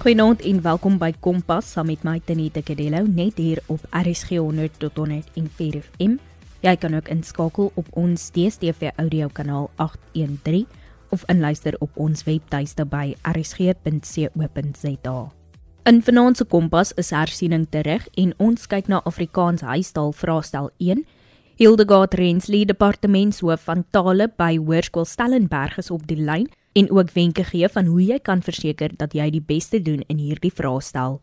Goeienaand en welkom by Kompas saam met my Tenita Kadello net hier op RSG 100 tot 104 FM. Jy kan ook inskakel op ons DStv audio kanaal 813 of inluister op ons webtuiste by rsg.co.za. In vanaand se Kompas is hersiening terug en ons kyk na Afrikaans huistaal vraestel 1. Hildegard Rensley, departementshoof van tale by Hoërskool Stellenberg is op die lyn en ook wenke gee van hoe jy kan verseker dat jy die beste doen in hierdie vraestel.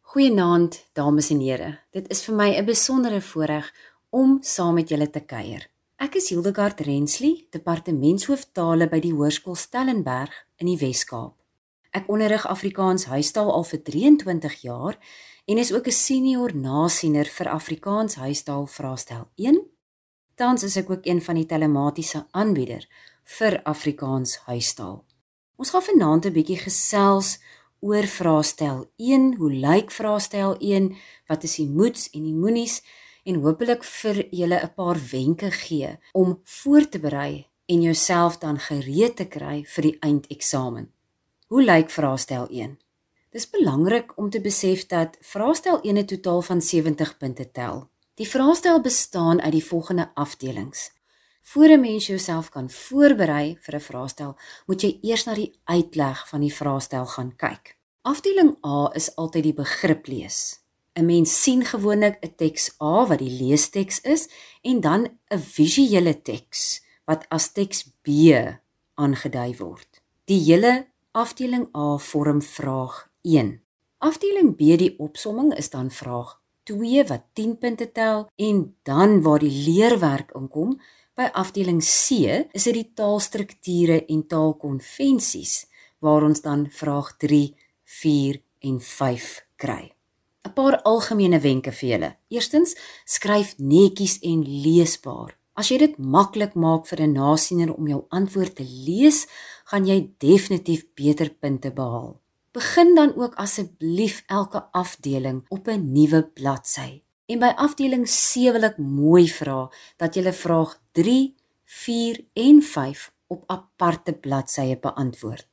Goeienaand, dames en here. Dit is vir my 'n besondere voorreg om saam met julle te kuier. Ek is Hildegard Rensley, departementshoof tale by die Hoërskool Stellenberg in die Wes-Kaap. Ek onderrig Afrikaans huistaal al vir 23 jaar en is ook 'n senior nasiener vir Afrikaans huistaal vraestel 1. Tans is ek ook een van die telematiese aanbieder vir Afrikaans huistaal. Ons gaan vanaand 'n bietjie gesels oor vraestel 1, hoe lyk vraestel 1, wat is die moets en die moenies en hopelik vir julle 'n paar wenke gee om voor te berei en jouself dan gereed te kry vir die eindeksamen. Hoe lyk vraestel 1? Dis belangrik om te besef dat vraestel 1 'n totaal van 70 punte tel. Die vraestel bestaan uit die volgende afdelings: Voor 'n mens jouself kan voorberei vir 'n vraestel, moet jy eers na die uitleg van die vraestel gaan kyk. Afdeling A is altyd die begrip lees. 'n Mens sien gewoonlik 'n teks A wat die leesteks is en dan 'n visuele teks wat as teks B aangedui word. Die hele afdeling A vorm vraag 1. Afdeling B die opsomming is dan vraag 2 wat 10 punte tel en dan waar die leerwerk inkom By afdeling C is dit die taalstrukture en taalkonvensies waar ons dan vraag 3, 4 en 5 kry. 'n Paar algemene wenke vir julle. Eerstens, skryf netjies en leesbaar. As jy dit maklik maak vir 'n nasiener om jou antwoord te lees, gaan jy definitief beter punte behaal. Begin dan ook asseblief elke afdeling op 'n nuwe bladsy. En by afdeling C wil ek mooi vra dat jy vraag 3, 4 en 5 op aparte bladsye beantwoord.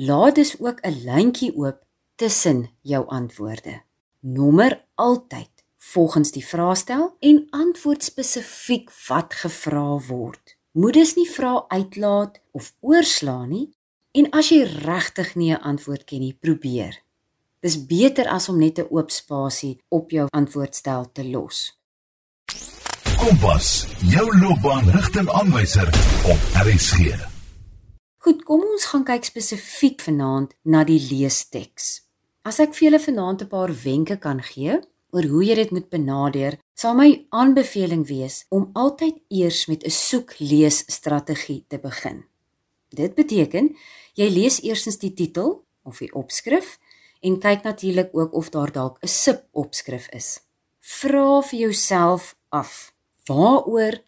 Laat dus ook 'n lyntjie oop tussen jou antwoorde. Nommer altyd volgens die vraestel en antwoord spesifiek wat gevra word. Moet dus nie vra uitlaat of oorslaan nie en as jy regtig nie 'n antwoord ken nie, probeer. Dis beter as om net 'n oop spasie op jou antwoordstel te los. Kompas, jou loopbaanrigtingaanwyser op RSG. Goed, kom ons gaan kyk spesifiek vanaand na die leesteks. As ek vir julle vanaand 'n paar wenke kan gee oor hoe jy dit moet benader, sal my aanbeveling wees om altyd eers met 'n soek-lees-strategie te begin. Dit beteken jy lees eerstens die titel of die opskrif en kyk natuurlik ook of daar dalk 'n subopskrif is. Vra vir jouself af: Waaroor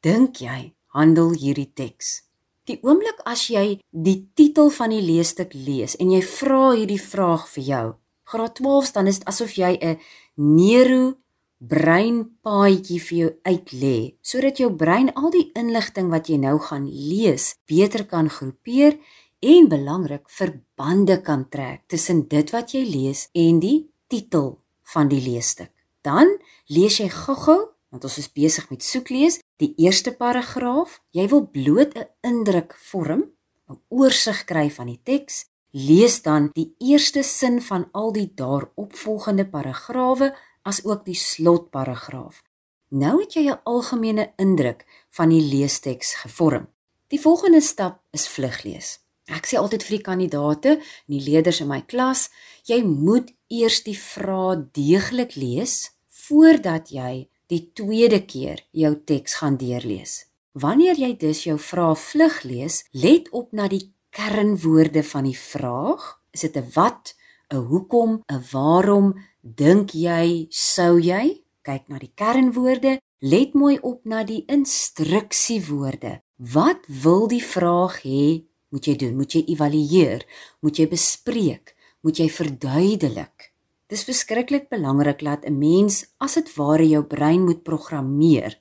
dink jy handel hierdie teks? Die oomblik as jy die titel van die leesstuk lees en jy vra hierdie vraag vir jou, graad 12 dan is dit asof jy 'n neuro breinpaadjie vir jou uitlê sodat jou brein al die inligting wat jy nou gaan lees beter kan groepeer en belangrik verbande kan trek tussen dit wat jy lees en die titel van die leesstuk. Dan lees jy gou-gou, want ons is besig met soeklees, die eerste paragraaf. Jy wil bloot 'n indruk vorm, 'n oorsig kry van die teks. Lees dan die eerste sin van al die daaropvolgende paragrawe as ook die slotparagraaf. Nou het jy 'n algemene indruk van die leesteks gevorm. Die volgende stap is vluglees. Ek sê altyd vir die kandidate, die leerders in my klas, jy moet eers die vrae deeglik lees voordat jy die tweede keer jou teks gaan deurlees. Wanneer jy dus jou vrae vlug lees, let op na die kernwoorde van die vraag. Is dit 'n wat, 'n hoekom, 'n waarom, dink jy, sou jy? Kyk na die kernwoorde, let mooi op na die instruksiewoorde. Wat wil die vraag hê moet jy doen? Moet jy evalueer? Moet jy bespreek? Moet jy verduidelik? Dis verskriklik belangrik dat 'n mens as dit ware jou brein moet programmeer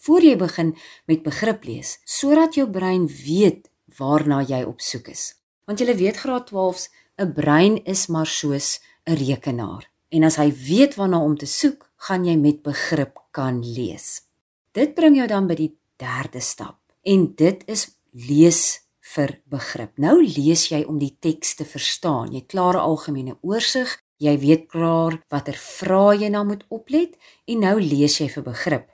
voor jy begin met begrip lees, sodat jou brein weet waarna jy op soek is. Want jy weet graad 12s 'n brein is maar soos 'n rekenaar. En as hy weet waarna om te soek, gaan jy met begrip kan lees. Dit bring jou dan by die derde stap. En dit is lees vir begrip. Nou lees jy om die teks te verstaan. Jy klaar 'n algemene oorsig, jy weet klaar watter vrae jy nou moet oplet en nou lees jy vir begrip.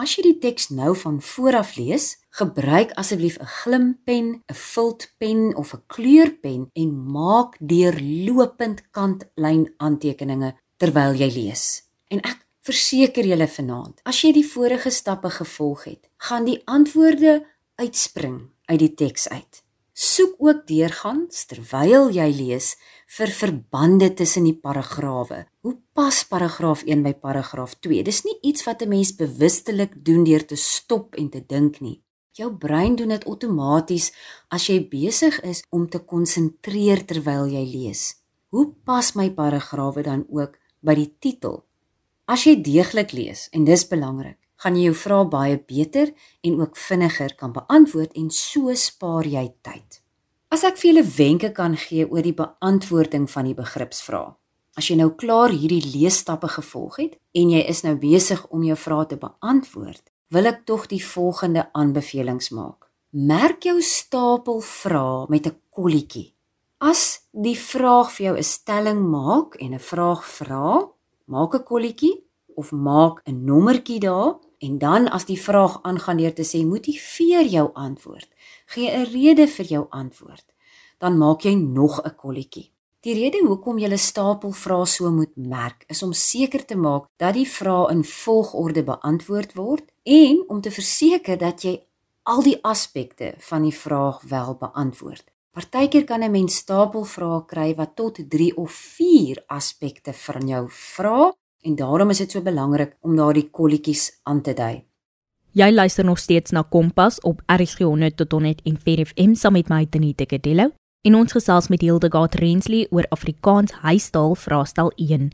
As jy die teks nou van vooraf lees, gebruik asseblief 'n glimpen, 'n viltpen of 'n kleurpen en maak deurlopend kantlyn aantekeninge terwyl jy lees. En ek verseker julle vanaand, as jy die vorige stappe gevolg het, gaan die antwoorde uitspring uit die teks uit. Soek ook deurgangs terwyl jy lees vir verbande tussen die paragrawe. Hoe pas paragraaf 1 by paragraaf 2? Dis nie iets wat 'n mens bewustelik doen deur te stop en te dink nie. Jou brein doen dit outomaties as jy besig is om te konsentreer terwyl jy lees. Hoe pas my paragrawe dan ook by die titel? As jy deeglik lees en dis belangrik, gaan jy jou vrae baie beter en ook vinniger kan beantwoord en so spaar jy tyd. As ek vir julle wenke kan gee oor die beantwoording van die begripsvrae. As jy nou klaar hierdie leesstappe gevolg het en jy is nou besig om jou vrae te beantwoord, wil ek tog die volgende aanbevelings maak. Merk jou stapel vrae met 'n kolletjie. As die vraag vir jou 'n stelling maak en 'n vraag vra, maak 'n kolletjie of maak 'n nommertjie daar En dan as die vraag aangaan deur te sê motiveer jou antwoord, gee 'n rede vir jou antwoord, dan maak jy nog 'n kolletjie. Die rede hoekom jy 'n stapel vrae so moet merk, is om seker te maak dat die vrae in volgorde beantwoord word en om te verseker dat jy al die aspekte van die vraag wel beantwoord. Partykeer kan 'n mens stapel vrae kry wat tot 3 of 4 aspekte van jou vra En daarom is dit so belangrik om daardie kolletjies aan te dui. Jy luister nog steeds na Kompas op RSG 100 tot 104 FM saam met my Tenita Kadello en ons gesels met Hildegard Rensley oor Afrikaans huistaal vraestel 1.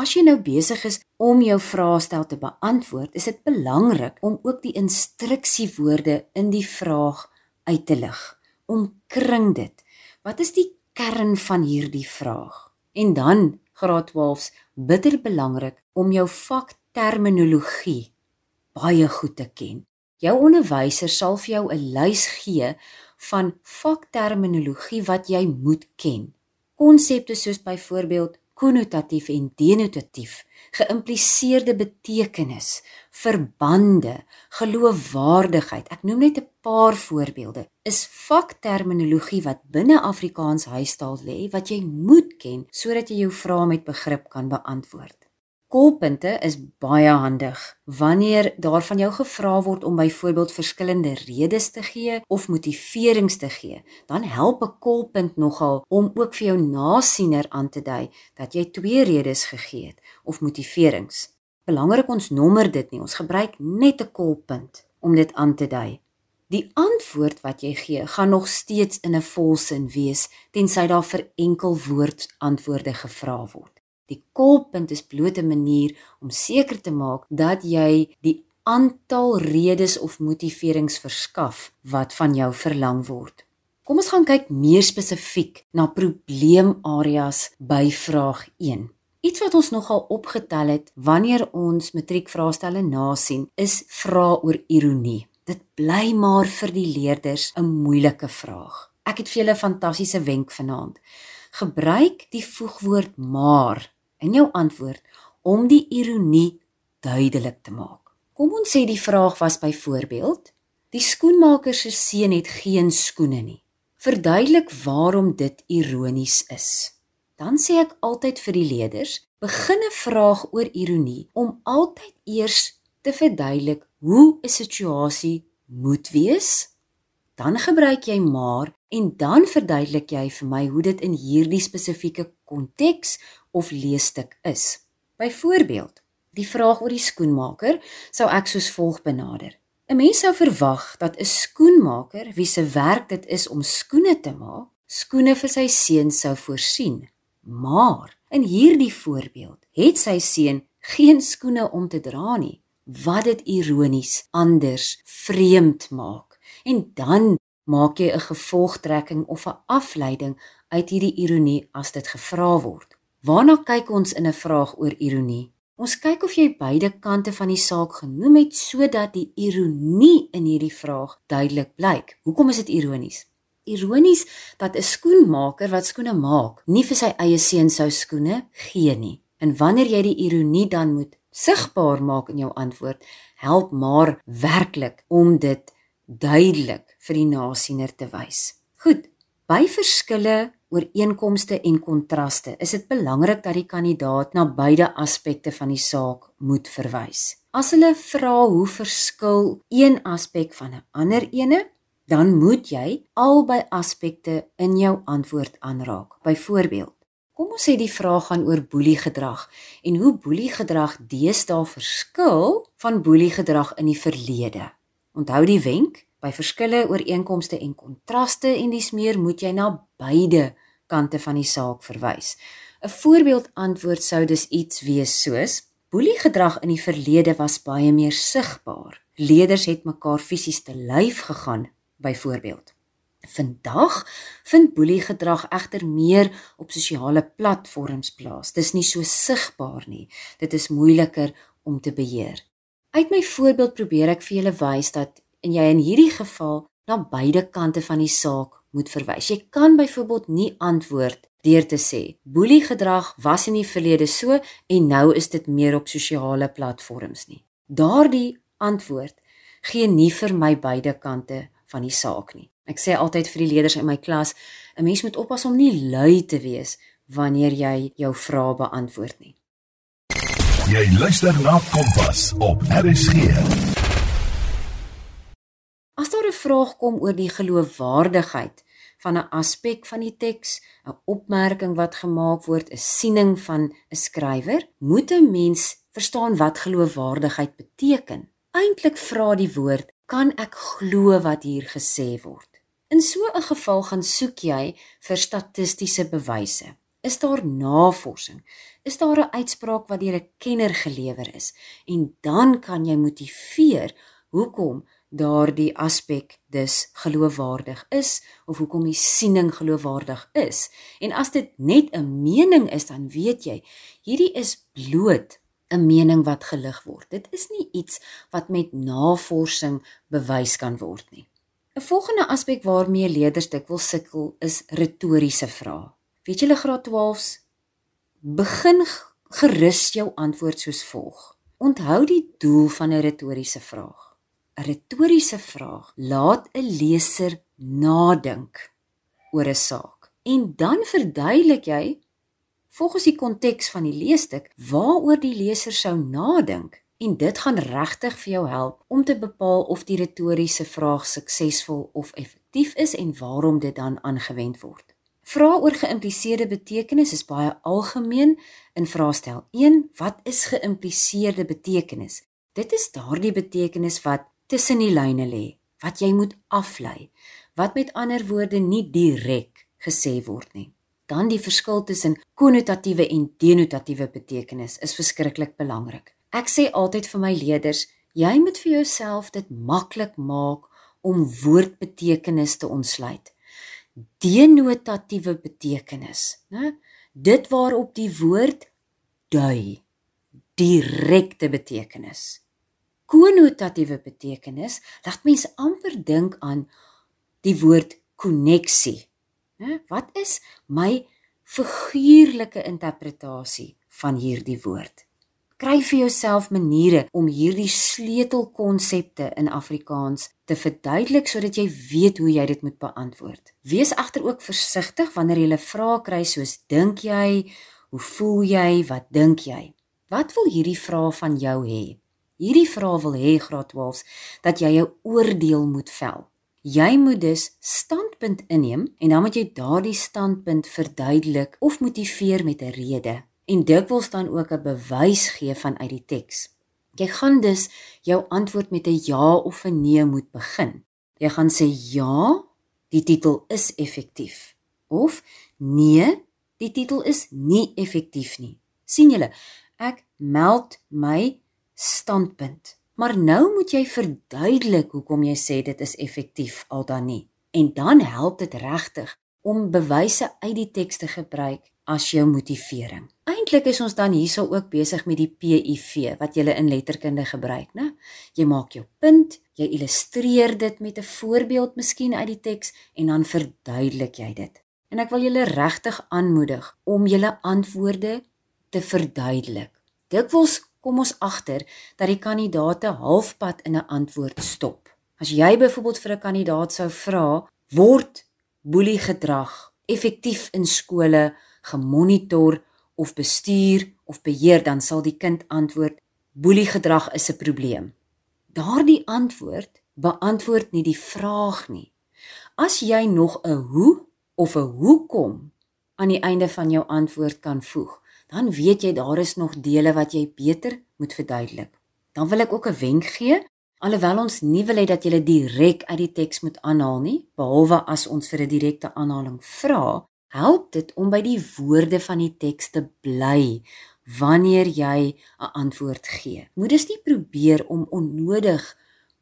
As jy nou besig is om jou vraestel te beantwoord, is dit belangrik om ook die instruksiewoorde in die vraag uit te lig. Omkring dit. Wat is die kern van hierdie vraag? En dan graad 12s bitter belangrik om jou vakterminologie baie goed te ken. Jou onderwyser sal vir jou 'n lys gee van vakterminologie wat jy moet ken. Konsepte soos byvoorbeeld konnotatief en denotatief, geïmpliseerde betekenis, verbande, geloofwaardigheid. Ek noem net 'n paar voorbeelde. Is vakterminologie wat binne Afrikaans huistaal lê wat jy moet ken sodat jy jou vrae met begrip kan beantwoord. Kolpunte is baie handig wanneer daar van jou gevra word om byvoorbeeld verskillende redes te gee of motiverings te gee. Dan help 'n kolpunt nogal om ook vir jou nasiener aan te dui dat jy twee redes gegee het of motiverings. Belangrik ons nommer dit nie. Ons gebruik net 'n kolpunt om dit aan te dui. Die antwoord wat jy gee, gaan nog steeds in 'n volsin wees tensy daar vir enkel woord antwoorde gevra word. Die kolpunt is bloot 'n manier om seker te maak dat jy die aantal redes of motiverings verskaf wat van jou verlang word. Kom ons gaan kyk meer spesifiek na probleemareas by vraag 1. Iets wat ons nogal opgetel het wanneer ons matriekvraestelle nasien, is vrae oor ironie. Dit bly maar vir die leerders 'n moeilike vraag. Ek het vir julle 'n fantastiese wenk vanaand. Gebruik die voegwoord maar in jou antwoord om die ironie duidelik te maak. Kom ons sê die vraag was byvoorbeeld: Die skoenmaker se seun het geen skoene nie. Verduidelik waarom dit ironies is. Dan sê ek altyd vir die leerders, begin 'n vraag oor ironie om altyd eers te verduidelik hoe 'n situasie moet wees. Dan gebruik jy maar en dan verduidelik jy vir my hoe dit in hierdie spesifieke konteks of leesstuk is. Byvoorbeeld, die vraag oor die skoenmaker sou ek soos volg benader. 'n Mens sou verwag dat 'n skoenmaker wie se werk dit is om skoene te maak, skoene vir sy seun sou voorsien. Maar in hierdie voorbeeld het sy seun geen skoene om te dra nie, wat dit ironies anders vreemd maak. En dan maak jy 'n gevolgtrekking of 'n afleiding uit hierdie ironie as dit gevra word. Waarna kyk ons in 'n vraag oor ironie? Ons kyk of jy beide kante van die saak genoem het sodat die ironie in hierdie vraag duidelik blyk. Hoekom is dit ironies? Ironies dat 'n skoenmaker wat skoene maak, nie vir sy eie seun sou skoene gee nie. En wanneer jy die ironie dan moet sigbaar maak in jou antwoord, help maar werklik om dit duidelik vir die nasiener te wys. Goed, by verskille, ooreenkomste en kontraste is dit belangrik dat die kandidaat na beide aspekte van die saak moet verwys. As hulle vra hoe verskil een aspek van 'n ander ene, dan moet jy albei aspekte in jou antwoord aanraak. Byvoorbeeld, Kom ons sê die vraag gaan oor boeliegedrag en hoe boeliegedrag deesdae verskil van boeliegedrag in die verlede. Onthou die wenk, by verskille, ooreenkomste en kontraste en dis meer moet jy na beide kante van die saak verwys. 'n Voorbeeld antwoord sou dus iets wees soos: Boeliegedrag in die verlede was baie meer sigbaar. Leerders het mekaar fisies te lyf gegaan, byvoorbeeld. Vandag vind boeliegedrag egter meer op sosiale platforms plaas. Dis nie so sigbaar nie. Dit is moeiliker om te beheer. Uit my voorbeeld probeer ek vir julle wys dat en jy in hierdie geval na beide kante van die saak moet verwys. Jy kan byvoorbeeld nie antwoord deur te sê boeliegedrag was in die verlede so en nou is dit meer op sosiale platforms nie. Daardie antwoord gee nie vir my beide kante van die saak nie. Ek sê altyd vir die leerders in my klas, 'n mens moet oppas om nie lui te wees wanneer jy jou vrae beantwoord nie. Jy luister na Kompas op RSG. As daar 'n vraag kom oor die geloofwaardigheid van 'n aspek van die teks, 'n opmerking wat gemaak word, 'n siening van 'n skrywer, moet 'n mens verstaan wat geloofwaardigheid beteken. Eintlik vra die woord, kan ek glo wat hier gesê word? In so 'n geval gaan soek jy vir statistiese bewyse. Is daar navorsing? Is daar 'n uitspraak wat deur 'n kenner gelewer is? En dan kan jy motiveer hoekom daardie aspek dus geloofwaardig is of hoekom die siening geloofwaardig is. En as dit net 'n mening is, dan weet jy, hierdie is bloot 'n mening wat gelig word. Dit is nie iets wat met navorsing bewys kan word nie. 'n Volgende aspek waarmee leerders dikwels sukkel is retoriese vrae. Weet julle graad 12s begin gerus jou antwoord soos volg. Onthou die doel van 'n retoriese vraag. 'n Retoriese vraag laat 'n leser nadink oor 'n saak en dan verduidelik jy volgens die konteks van die leesstuk waaroor die leser sou nadink en dit gaan regtig vir jou help om te bepaal of die retoriese vraag suksesvol of effektief is en waarom dit dan aangewend word. Vrae oor geïmpliseerde betekenis is baie algemeen in vraestel 1. Wat is geïmpliseerde betekenis? Dit is daardie betekenis wat tussen die lyne lê, wat jy moet aflei, wat met ander woorde nie direk gesê word nie. Dan die verskil tussen konnotatiewe en denotatiewe betekenis is verskriklik belangrik. Ek sê altyd vir my leerders, jy moet vir jouself dit maklik maak om woordbetekenis te ontsluit. Denotatiewe betekenis, né? Dit waarop die woord dui. Direkte betekenis. Konnotatiewe betekenis laat mense amper dink aan die woord koneksie. Né? Wat is my figuurlike interpretasie van hierdie woord? Kry vir jouself maniere om hierdie sleutelkonsepte in Afrikaans te verduidelik sodat jy weet hoe jy dit moet beantwoord. Wees egter ook versigtig wanneer jy 'n vraag kry soos dink jy, hoe voel jy, wat dink jy? Wat wil hierdie vraag van jou hê? Hierdie vraag wil hê graad 12s dat jy jou oordeel moet vel. Jy moet dus standpunt inneem en dan moet jy daardie standpunt verduidelik of motiveer met 'n rede en dikwels dan ook 'n bewys gee van uit die teks. Jy gaan dus jou antwoord met 'n ja of 'n nee moet begin. Jy gaan sê ja, die titel is effektief of nee, die titel is nie effektief nie. sien julle, ek meld my standpunt. Maar nou moet jy verduidelik hoekom jy sê dit is effektief al dan nie. En dan help dit regtig om bewyse uit die teks te gebruik as jou motivering. Eintlik is ons dan hierso ook besig met die PIV wat jy in letterkunde gebruik, né? Jy maak jou punt, jy illustreer dit met 'n voorbeeld miskien uit die teks en dan verduidelik jy dit. En ek wil julle regtig aanmoedig om julle antwoorde te verduidelik. Dikwels kom ons agter dat die kandidaate halfpad in 'n antwoord stop. As jy byvoorbeeld vir 'n kandidaat sou vra, word boelie gedrag effektief in skole gemonitor of bestuur of beheer, dan sal die kind antwoord: Boelie gedrag is 'n probleem. Daardie antwoord beantwoord nie die vraag nie. As jy nog 'n hoe of 'n hoekom aan die einde van jou antwoord kan voeg, dan weet jy daar is nog dele wat jy beter moet verduidelik. Dan wil ek ook 'n wenk gee, alhoewel ons nie wil hê dat jy direk uit die teks moet aanhaal nie, behalwe as ons vir 'n direkte aanhaling vra, help dit om by die woorde van die teks te bly wanneer jy 'n antwoord gee. Moet dus nie probeer om onnodig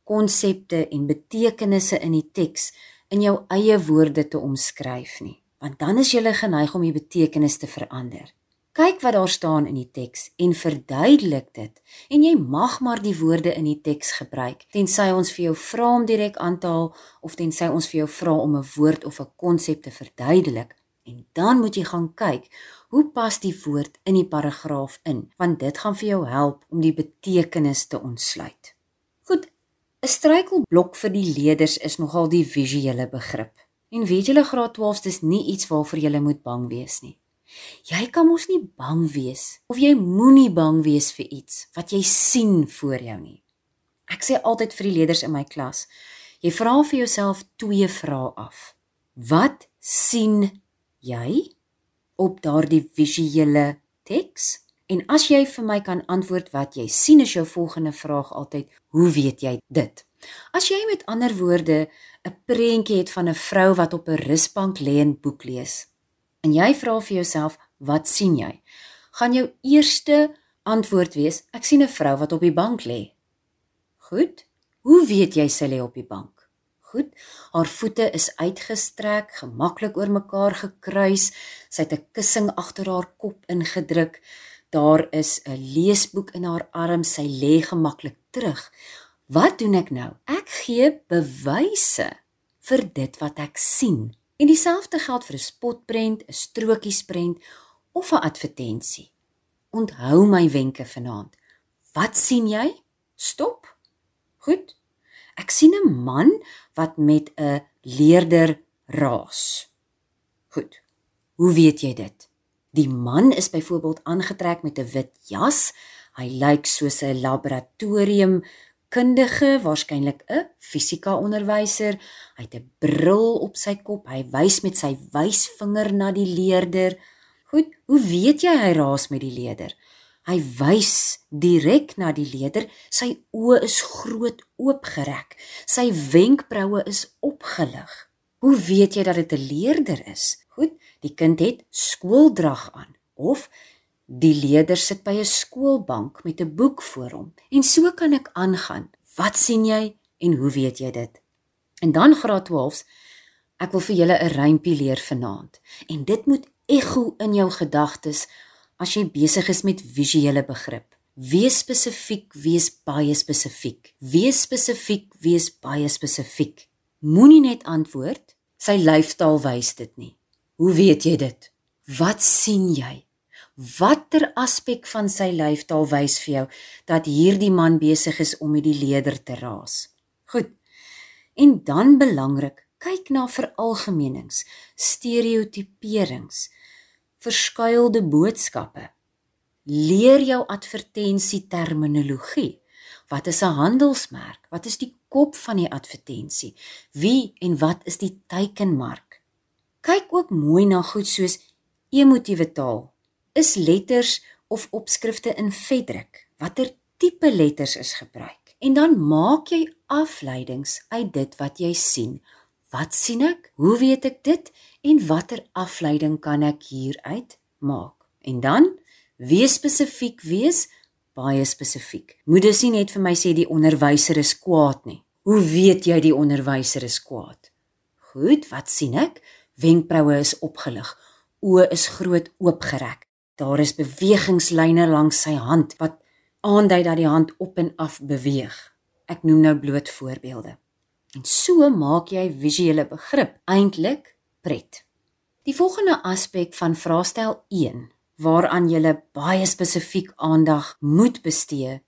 konsepte en betekenisse in die teks in jou eie woorde te omskryf nie, want dan is jy geneig om die betekenis te verander. Kyk wat daar staan in die teks en verduidelik dit. En jy mag maar die woorde in die teks gebruik tensy ons vir jou vra om direk aan te haal of tensy ons vir jou vra om 'n woord of 'n konsep te verduidelik. En dan moet jy gaan kyk, hoe pas die woord in die paragraaf in, want dit gaan vir jou help om die betekenis te ontsluit. Goed, 'n struikelblok vir die leerders is nogal die visuele begrip. En weet julle graad 12s dis nie iets waarvoor jy moet bang wees nie. Jy kan mos nie bang wees of jy moenie bang wees vir iets wat jy sien voor jou nie. Ek sê altyd vir die leerders in my klas, jy vra vir jouself twee vrae af. Wat sien jy op daardie visuele teks? En as jy vir my kan antwoord wat jy sien is jou volgende vraag altyd, hoe weet jy dit? As jy met ander woorde 'n prentjie het van 'n vrou wat op 'n rusbank lê en boek lees en jy vra vir jouself, wat sien jy? Gaan jou eerste antwoord wees, ek sien 'n vrou wat op die bank lê. Goed. Hoe weet jy sy lê op die bank? Goed. Haar voete is uitgestrek, gemaklik oor mekaar gekruis. Sy het 'n kussing agter haar kop ingedruk. Daar is 'n leesboek in haar arm. Sy lê gemaklik terug. Wat doen ek nou? Ek gee bewyse vir dit wat ek sien. En dieselfde geld vir 'n spotprent, 'n strokiesprent of 'n advertensie. Onthou my wenke vanaand. Wat sien jy? Stop. Goed. Ek sien 'n man wat met 'n leerder raas. Goed. Hoe weet jy dit? Die man is byvoorbeeld aangetrek met 'n wit jas. Hy lyk soos 'n laboratorium kundige, waarskynlik 'n fisika onderwyser. Hy het 'n bril op sy kop. Hy wys met sy wysvinger na die leerder. Goed, hoe weet jy hy raas met die leerder? Hy wys direk na die leerder. Sy oë is groot oopgerek. Sy wenkbroue is opgelig. Hoe weet jy dat dit 'n leerder is? Goed, die kind het skooldrag aan of die leerder sit by 'n skoolbank met 'n boek voor hom. En so kan ek aangaan. Wat sien jy en hoe weet jy dit? En dan graad 12s. Ek wil vir julle 'n rympie leer vanaand. En dit moet ekho in jou gedagtes as jy besig is met visuele begrip. Wees spesifiek, wees baie spesifiek. Wees spesifiek, wees baie spesifiek. Moenie net antwoord, sy lyfstaal wys dit nie. Hoe weet jy dit? Wat sien jy? Watter aspek van sy lyfstaal wys vir jou dat hierdie man besig is om met die leder te raas? Goed. En dan belangrik, kyk na veralgemenings, stereotiperings verskuilde boodskappe. Leer jou advertensie terminologie. Wat is 'n handelsmerk? Wat is die kop van die advertensie? Wie en wat is die teikenmark? Kyk ook mooi na goed soos emotiewe taal. Is letters of opskrifte in vetdruk? Watter tipe letters is gebruik? En dan maak jy afleidings uit dit wat jy sien. Wat sien ek? Hoe weet ek dit? en watter afleiding kan ek hieruit maak? En dan wees spesifiek, wees baie spesifiek. Moet dus nie net vir my sê die onderwyser is kwaad nie. Hoe weet jy die onderwyser is kwaad? Goed, wat sien ek? Wenkbroue is opgelig, oë is groot oopgerek. Daar is bewegingslyne langs sy hand wat aandui dat die hand op en af beweeg. Ek noem nou bloot voorbeelde. En so maak jy visuele begrip eintlik pret. Die volgende aspek van vraestel 1 waaraan jy baie spesifiek aandag moet bestee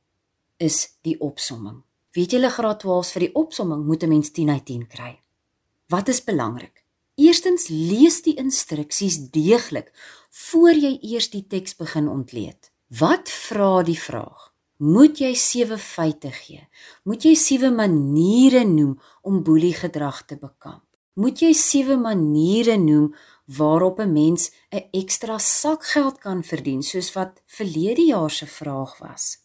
is die opsomming. Weet julle graad 12 vir die opsomming moet 'n mens 10 uit 10 kry. Wat is belangrik? Eerstens lees die instruksies deeglik voor jy eers die teks begin ontleed. Wat vra die vraag? Moet jy sewe feite gee? Moet jy sewe maniere noem om boelie gedrag te bekamp? Moet jy sewe maniere noem waarop 'n mens 'n ekstra sakgeld kan verdien soos wat verlede jaar se vraag was?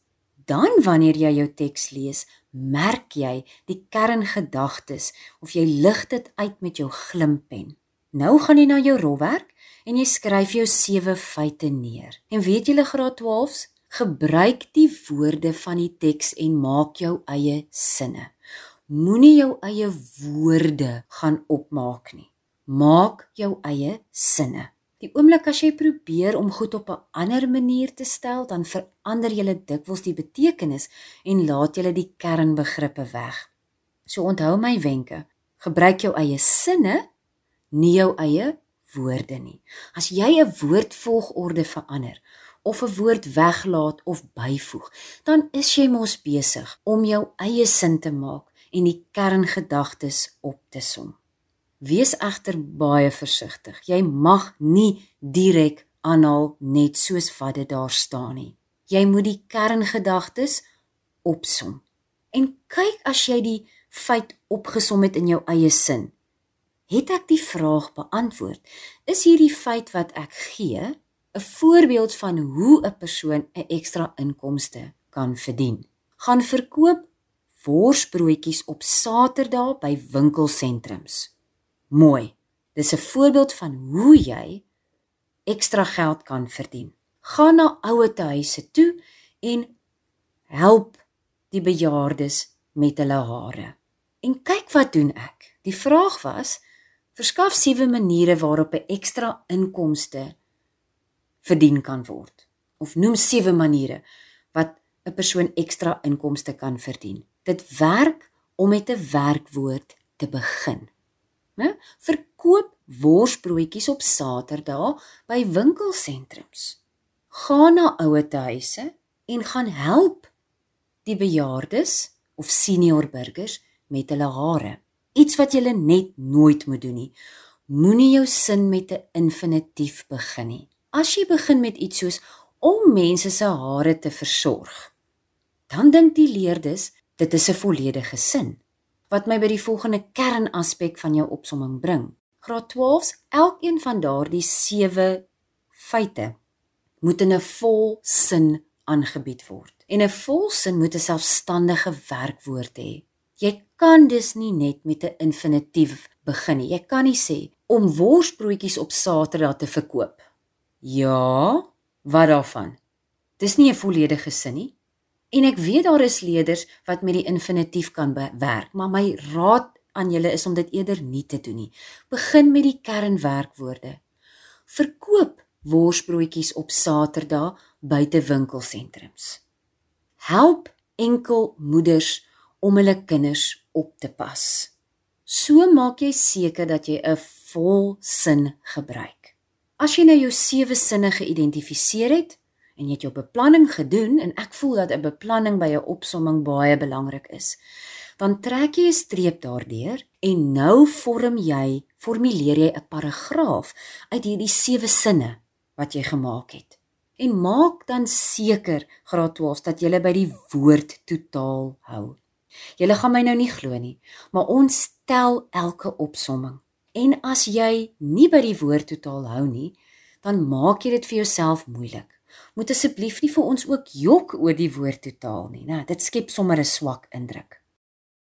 Dan wanneer jy jou teks lees, merk jy die kerngedagtes of jy lig dit uit met jou glimpen. Nou gaan jy na jou rolwerk en jy skryf jou sewe feite neer. En weet julle graad 12s, gebruik die woorde van die teks en maak jou eie sinne. Moenie jou eie woorde gaan opmaak nie. Maak jou eie sinne. Die oomblik as jy probeer om goed op 'n ander manier te stel, dan verander jy dikwels die betekenis en laat jy die kernbegrippe weg. So onthou my wenke. Gebruik jou eie sinne, nie jou eie woorde nie. As jy 'n woordvolgorde verander of 'n woord weglaat of byvoeg, dan is jy mos besig om jou eie sin te maak en die kerngedagtes op te som. Wees egter baie versigtig. Jy mag nie direk aanhaal net soos wat dit daar staan nie. Jy moet die kerngedagtes opsom. En kyk as jy die feit opgesom het in jou eie sin. Het ek die vraag beantwoord? Is hierdie feit wat ek gee 'n voorbeeld van hoe 'n persoon 'n ekstra inkomste kan verdien? Gaan verkoop worsbroodjies op Saterdag by winkelsentrums. Mooi. Dis 'n voorbeeld van hoe jy ekstra geld kan verdien. Gaan na ouetehuise toe en help die bejaardes met hulle hare. En kyk wat doen ek. Die vraag was: Verskaf sewe maniere waarop 'n ekstra inkomste verdien kan word. Of noem sewe maniere wat 'n persoon ekstra inkomste kan verdien. Dit werk om met 'n werkwoord te begin. Né? Verkoop worsbroodjies op Saterdag by winkelsentrums. Gaan na ouetehuise en gaan help die bejaardes of senior burgers met hulle hare iets wat jy net nooit moet doen nie. Moenie jou sin met 'n infinitief begin nie. As jy begin met iets soos om mense se hare te versorg, dan dink die leerdes dit is 'n volledige sin. Wat my by die volgende kernaspek van jou opsomming bring. Graad 12s, elkeen van daardie 7 feite moet in 'n vol sin aangebied word. En 'n volsin moet 'n selfstandige werkwoord hê. Jy kan dus nie net met 'n infinitief begin nie. Jy kan nie sê om worsbroodjies op Saterdag te verkoop. Ja, wat daarvan? Dis nie 'n volledige sin nie. En ek weet daar is leerders wat met die infinitief kan werk, maar my raad aan julle is om dit eerder nie te doen nie. Begin met die kernwerkwoorde. Verkoop worsbroodjies op Saterdag buite winkelsentrums. Help enkel moeders om hulle kinders op te pas. So maak jy seker dat jy 'n vol sin gebruik. As jy nou jou sewe sinne geïdentifiseer het en jy het jou beplanning gedoen en ek voel dat 'n beplanning by 'n opsomming baie belangrik is, dan trek jy 'n streep daardeur en nou vorm jy, formuleer jy 'n paragraaf uit hierdie sewe sinne wat jy gemaak het. En maak dan seker graad 12 dat jy by die woord totaal hou. Julle gaan my nou nie glo nie, maar ons tel elke opsomming. En as jy nie by die woord totaal hou nie, dan maak jy dit vir jouself moeilik. Moet asseblief nie vir ons ook jok oor die woord totaal nie, né? Dit skep sommer 'n swak indruk.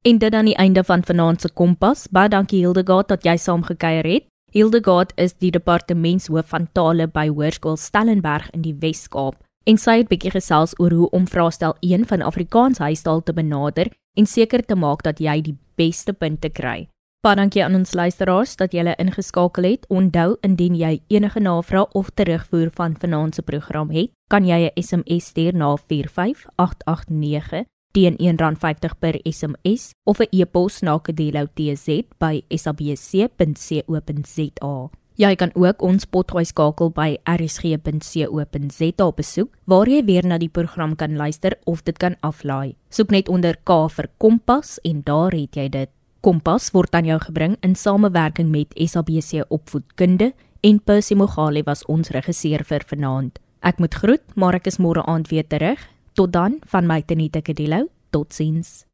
En dit aan die einde van vanaand se kompas. Baie dankie Hildegard dat jy saamgekyer het. Hildegard is die departementshoof van tale by Hoërskool Stellenberg in die Wes-Kaap en sy het bietjie gesels oor hoe om vraestel 1 van Afrikaans huistaal te benader en seker te maak dat jy die beste punte kry. Baie dankie aan ons luisteraars dat julle ingeskakel het. Onthou indien jy enige navrae of terugvoer van vanaand se program het, kan jy 'n SMS stuur na 45889 teen R1.50 per SMS of 'n e-pos na kedeloutz@sabc.co.za. Jy kan ook ons potgooi skakel by rsg.co.za besoek waar jy weer na die program kan luister of dit kan aflaai. Soek net onder K vir Kompas en daar het jy dit. Kompas word aan jou gebring in samewerking met SABC Opvoedkunde en Percy Mogale was ons regisseur vir vanaand. Ek moet groet, maar ek is môre aand weer terug. Tot dan van my Tenita Kadelo. Totsiens.